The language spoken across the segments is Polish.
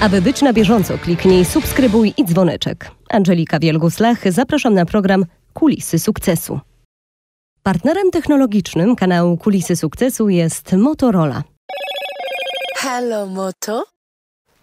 Aby być na bieżąco, kliknij subskrybuj i dzwoneczek. Angelika Wielgus-Lach, zapraszam na program Kulisy Sukcesu. Partnerem technologicznym kanału Kulisy Sukcesu jest Motorola. Hello, Moto.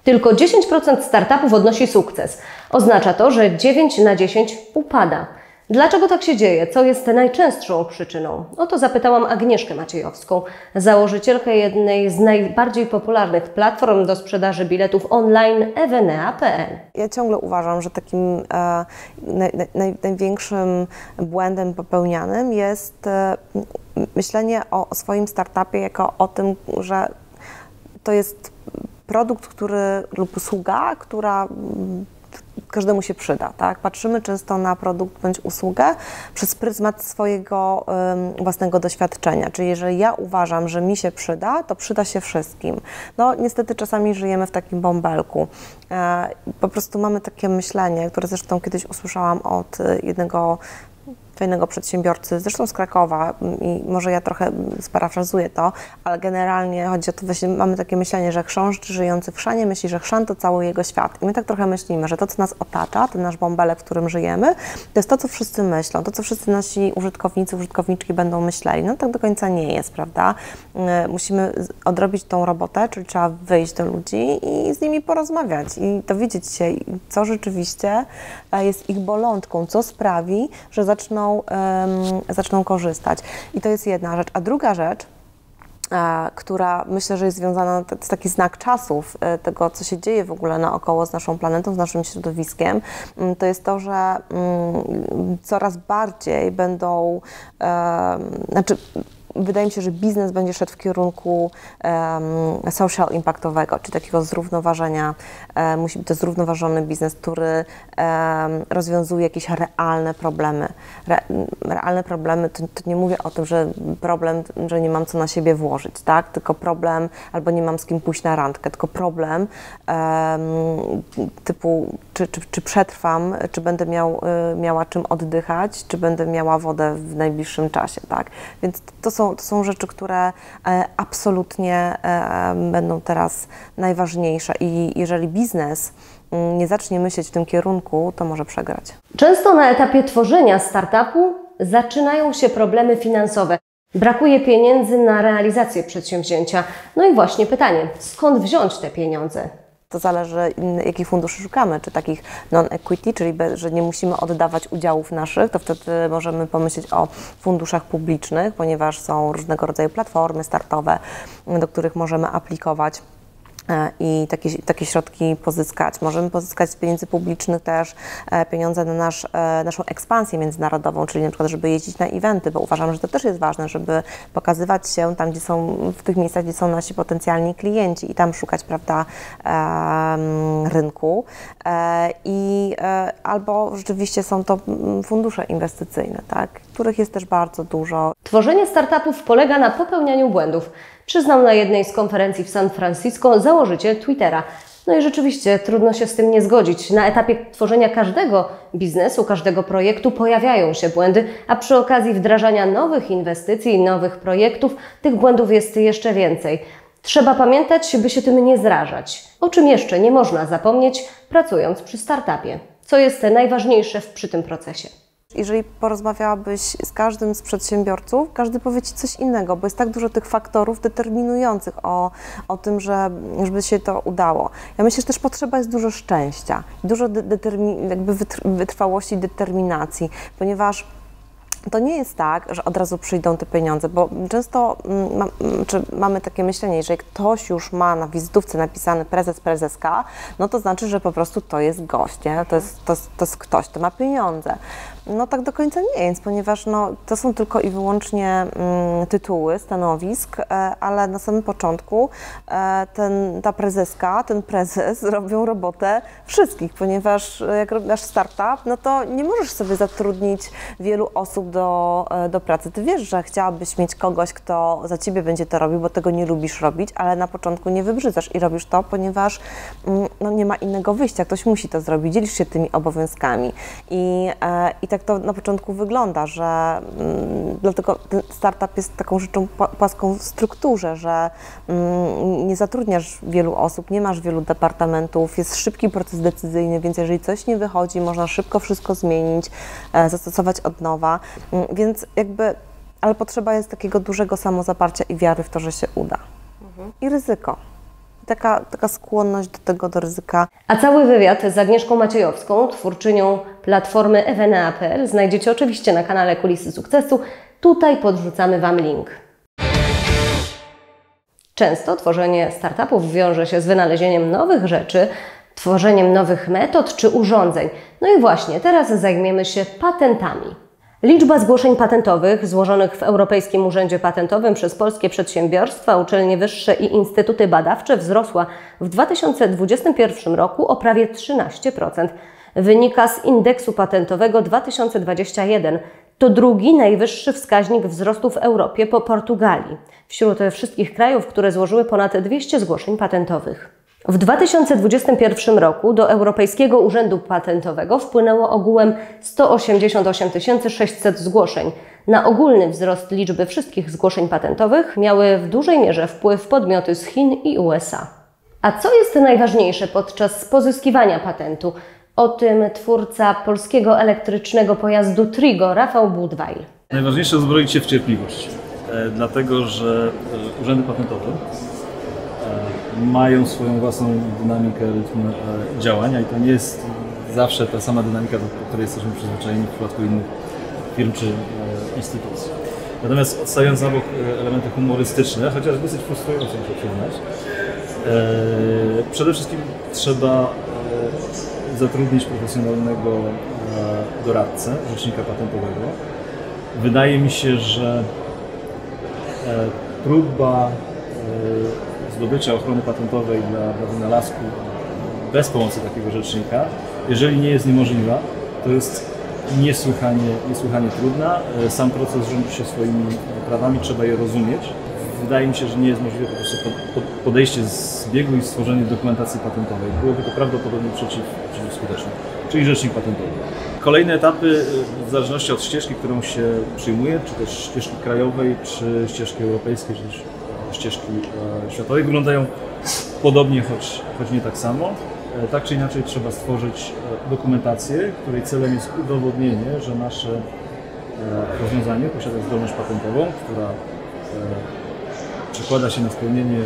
Tylko 10% startupów odnosi sukces. Oznacza to, że 9 na 10 upada. Dlaczego tak się dzieje? Co jest najczęstszą przyczyną? O to zapytałam Agnieszkę Maciejowską, założycielkę jednej z najbardziej popularnych platform do sprzedaży biletów online evenea.pl. Ja ciągle uważam, że takim e, naj, naj, największym błędem popełnianym jest e, myślenie o, o swoim startupie jako o tym, że to jest produkt, który lub usługa, która każdemu się przyda. Tak? Patrzymy często na produkt bądź usługę przez pryzmat swojego um, własnego doświadczenia. Czyli jeżeli ja uważam, że mi się przyda, to przyda się wszystkim. No niestety czasami żyjemy w takim bąbelku. E, po prostu mamy takie myślenie, które zresztą kiedyś usłyszałam od jednego fajnego przedsiębiorcy, zresztą z Krakowa i może ja trochę sparafrazuję to, ale generalnie chodzi o to, właśnie mamy takie myślenie, że chrząszcz żyjący w chrzanie myśli, że chrzan to cały jego świat. I my tak trochę myślimy, że to, co nas otacza, ten nasz bąbelek, w którym żyjemy, to jest to, co wszyscy myślą, to, co wszyscy nasi użytkownicy, użytkowniczki będą myśleli. No tak do końca nie jest, prawda? Y, musimy odrobić tą robotę, czyli trzeba wyjść do ludzi i z nimi porozmawiać i dowiedzieć się, co rzeczywiście e, jest ich bolądką, co sprawi, że zaczną zaczną, zaczną korzystać. I to jest jedna rzecz. A druga rzecz, e, która myślę, że jest związana, to jest taki znak czasów e, tego, co się dzieje w ogóle naokoło z naszą planetą, z naszym środowiskiem, mm, to jest to, że mm, coraz bardziej będą, znaczy wydaje mi się, że biznes będzie szedł w kierunku um, social impactowego, czy takiego zrównoważenia. Um, musi być to zrównoważony biznes, który um, rozwiązuje jakieś realne problemy. Re, realne problemy, to, to, nie mówię o tym, że problem, że nie mam co na siebie włożyć, tak? Tylko problem, albo nie mam z kim pójść na randkę, tylko problem typu, czy, czy, czy przetrwam, czy będę miał, y, miała czym oddychać, czy będę miała wodę w najbliższym czasie, tak? Więc to są to są rzeczy, które e, absolutnie e, będą teraz najważniejsze i jeżeli biznes mm, nie zacznie myśleć w tym kierunku, to może przegrać. Często na etapie tworzenia startupu zaczynają się problemy finansowe. Brakuje pieniędzy na realizację przedsięwzięcia. No i właśnie pytanie, skąd wziąć te pieniądze? To zależy, jakich funduszy szukamy, czy takich non-equity, czyli że nie musimy oddawać udziałów naszych, to wtedy możemy pomyśleć o funduszach publicznych, ponieważ są różnego rodzaju platformy startowe, do których możemy aplikować i takie, takie środki pozyskać. Możemy pozyskać z pieniędzy publicznych też e, pieniądze na nasz, e, naszą ekspansję międzynarodową, czyli na przykład, żeby jeździć na eventy, bo uważam, że to też jest ważne, żeby pokazywać się tam, gdzie są, w tych miejscach, gdzie są nasi potencjalni klienci i tam szukać, prawda, rynku. I albo rzeczywiście są to mm, fundusze inwestycyjne, tak, których jest też bardzo dużo. Tworzenie startupów polega na popełnianiu błędów przyznał na jednej z konferencji w San Francisco założyciel Twittera. No i rzeczywiście trudno się z tym nie zgodzić. Na etapie tworzenia każdego biznesu, każdego projektu pojawiają się błędy, a przy okazji wdrażania nowych inwestycji, nowych projektów, tych błędów jest jeszcze więcej. Trzeba pamiętać, by się tym nie zrażać. O czym jeszcze nie można zapomnieć, pracując przy startupie. Co jest najważniejsze przy tym procesie? Jeżeli porozmawiałabyś z każdym z przedsiębiorców, każdy powie Ci coś innego, bo jest tak dużo tych faktorów determinujących o, o tym, że, żeby się to udało. Ja myślę, że też potrzeba jest dużo szczęścia, dużo jakby wytrwałości, determinacji, ponieważ to nie jest tak, że od razu przyjdą te pieniądze, bo często mm, ma, mm, czy mamy takie myślenie, że jak ktoś już ma na wizytówce napisany prezes, prezeska, no to znaczy, że po prostu to jest gość, nie? To, jest, to, to jest ktoś, to ma pieniądze. No tak do końca nie jest, ponieważ no, to są tylko i wyłącznie mm, tytuły stanowisk, e, ale na samym początku e, ten, ta prezeska, ten prezes robią robotę wszystkich, ponieważ jak masz startup, no to nie możesz sobie zatrudnić wielu osób do, e, do pracy. Ty wiesz, że chciałabyś mieć kogoś, kto za ciebie będzie to robił, bo tego nie lubisz robić, ale na początku nie wybrzydzasz i robisz to, ponieważ mm, no, nie ma innego wyjścia. Ktoś musi to zrobić, dzielisz się tymi obowiązkami. I, e, i tak to na początku wygląda, że mm, dlatego ten startup jest taką rzeczą pła- płaską w strukturze, że mm, nie zatrudniasz wielu osób, nie masz wielu departamentów, jest szybki proces decyzyjny, więc jeżeli coś nie wychodzi, można szybko wszystko zmienić, e, zastosować od nowa, Mm, więc jakby, ale potrzeba jest takiego dużego samozaparcia i wiary w to, że się uda. I ryzyko. Taka, taka skłonność do tego, do ryzyka. A cały wywiad z Agnieszką Maciejowską, twórczynią platformy Evena.pl znajdziecie oczywiście na kanale Kulisy Sukcesu. Tutaj podrzucamy Wam link. Często tworzenie startupów wiąże się z wynalezieniem nowych rzeczy, tworzeniem nowych metod czy urządzeń. No i właśnie teraz zajmiemy się patentami. Liczba zgłoszeń patentowych złożonych w Europejskim Urzędzie Patentowym przez polskie przedsiębiorstwa, uczelnie wyższe i instytuty badawcze wzrosła w 2021 roku o prawie 13%. Wynika z indeksu patentowego 2021. To drugi najwyższy wskaźnik wzrostu w Europie po Portugalii, wśród wszystkich krajów, które złożyły ponad 200 zgłoszeń patentowych. W 2021 roku do Europejskiego Urzędu Patentowego wpłynęło ogółem 188 600 zgłoszeń. Na ogólny wzrost liczby wszystkich zgłoszeń patentowych miały w dużej mierze wpływ podmioty z Chin i USA. A co jest najważniejsze podczas pozyskiwania patentu? O tym twórca polskiego elektrycznego pojazdu Trigo, Rafał Budwajl. Najważniejsze uzbroić się w cierpliwość, e, dlatego że e, urzędy patentowe mają swoją własną dynamikę, rytm e, działania i to nie jest zawsze ta sama dynamika, do której jesteśmy przyzwyczajeni w przypadku innych firm czy e, instytucji. Natomiast odstawiając na bok e, elementy humorystyczne, chociaż dosyć frustrujące muszę przyznać, przede wszystkim trzeba zatrudnić profesjonalnego doradcę, rzecznika patentowego. Wydaje mi się, że próba e, zdobycia ochrony patentowej dla, dla wynalazku bez pomocy takiego rzecznika, jeżeli nie jest niemożliwa, to jest niesłychanie, niesłychanie trudna. E, Sam proces rządzi się swoimi prawami, trzeba je rozumieć. Wydaje mi się, że nie jest możliwe po prostu po- po- podejście z biegu i stworzenie dokumentacji patentowej. Byłoby to prawdopodobnie przeciw, przeciwskuteczne, czyli rzecznik patentowy. Kolejne etapy, e, w zależności od ścieżki, którą się przyjmuje, czy też ścieżki krajowej, czy ścieżki europejskiej, czy też ścieżki e, światowej, wyglądają podobnie, choć, choć nie tak samo. E, Tak czy inaczej trzeba stworzyć e, dokumentację, której celem jest udowodnienie, że nasze rozwiązanie posiada zdolność patentową, która przekłada się na spełnienie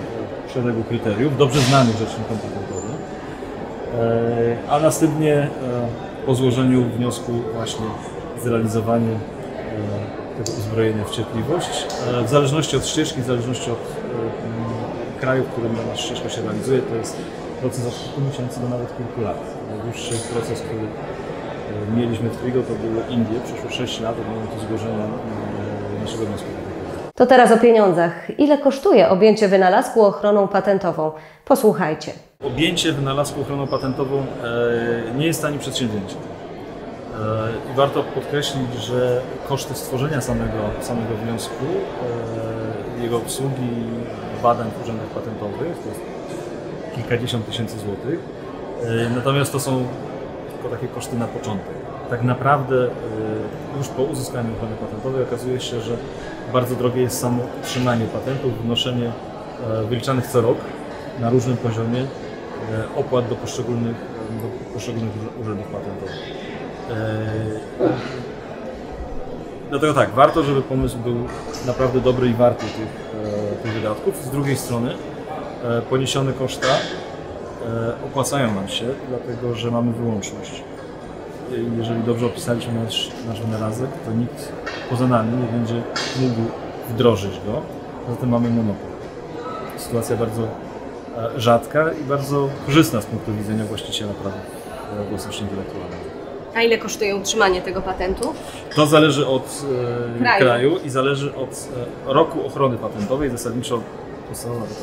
szeregu kryteriów, dobrze znanych rzecznikom patentowym, a następnie po złożeniu wniosku właśnie zrealizowanie tego uzbrojenia w cierpliwość. W zależności od ścieżki, w zależności od kraju, w którym dana ścieżka się realizuje, to jest proces od kilku miesięcy do nawet kilku lat. Najdłuższy proces, który e, mieliśmy w Trigo, to były Indie. Przeszło 6 lat od momentu zgłoszenia e, naszego wniosku. To teraz o pieniądzach. Ile kosztuje objęcie wynalazku ochroną patentową? Posłuchajcie. Objęcie wynalazku ochroną patentową nie jest tani przedsięwzięcie. I warto podkreślić, że koszty stworzenia samego, samego wniosku, jego obsługi, badań w urzędach patentowych to jest kilkadziesiąt tysięcy złotych. E, Natomiast to są tylko takie koszty na początek. Tak naprawdę e, już po uzyskaniu ochrony patentowej okazuje się, że bardzo drogie jest samo utrzymanie patentów, wnoszenie e, wyliczanych co rok na różnym poziomie opłat do poszczególnych, do poszczególnych urz- urzędów patentowych. Dlatego tak, warto, żeby pomysł był naprawdę dobry i warty tych, e, tych wydatków. Z drugiej strony e, poniesione koszta e, opłacają nam się, dlatego że mamy wyłączność. Jeżeli dobrze opisaliśmy nasz, nasz wynalazek, to nikt poza nami nie będzie mógł wdrożyć go, zatem mamy monopol. Sytuacja bardzo rzadka i bardzo korzystna z punktu widzenia właściciela praw własności intelektualnej. A ile kosztuje utrzymanie tego patentu? To zależy od e, Kraju. kraju. i zależy od e, roku ochrony patentowej. Zasadniczo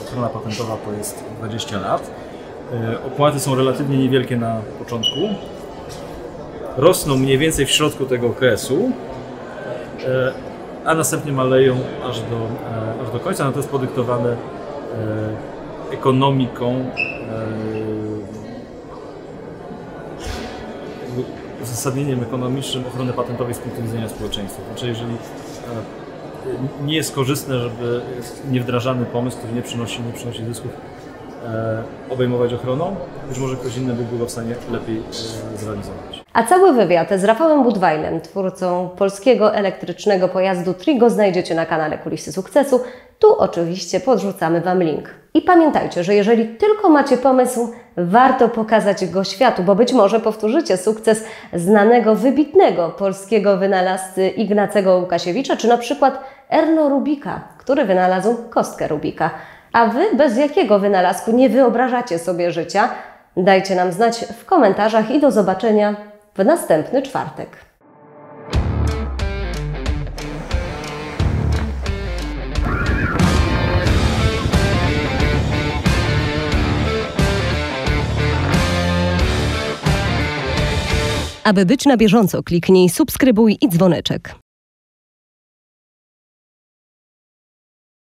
ochrona patentowa to jest 20 lat. E, opłaty są relatywnie niewielkie na początku. Rosną mniej więcej w środku tego okresu a następnie maleją aż do, aż do końca. No to jest podyktowane ekonomiką uzasadnieniem ekonomicznym ochrony patentowej z punktu widzenia społeczeństwa. Znaczy, jeżeli e, nie jest korzystne, żeby niewdrażany pomysł, który nie przynosi, nie przynosi zysków, e, obejmować ochroną, być może ktoś inny by był w stanie lepiej e, zrealizować. A cały wywiad z Rafałem Budwajlem, twórcą polskiego elektrycznego pojazdu Trigo, znajdziecie na kanale Kulisy Sukcesu. Tu oczywiście podrzucamy Wam link. I pamiętajcie, że jeżeli tylko macie pomysł, warto pokazać go światu, bo być może powtórzycie sukces znanego, wybitnego polskiego wynalazcy Ignacego Łukasiewicza, czy na przykład Erno Rubika, który wynalazł kostkę Rubika. A Wy bez jakiego wynalazku nie wyobrażacie sobie życia? Dajcie nam znać w komentarzach i do zobaczenia w następny czwartek. Aby być na bieżąco, kliknij subskrybuj i dzwoneczek.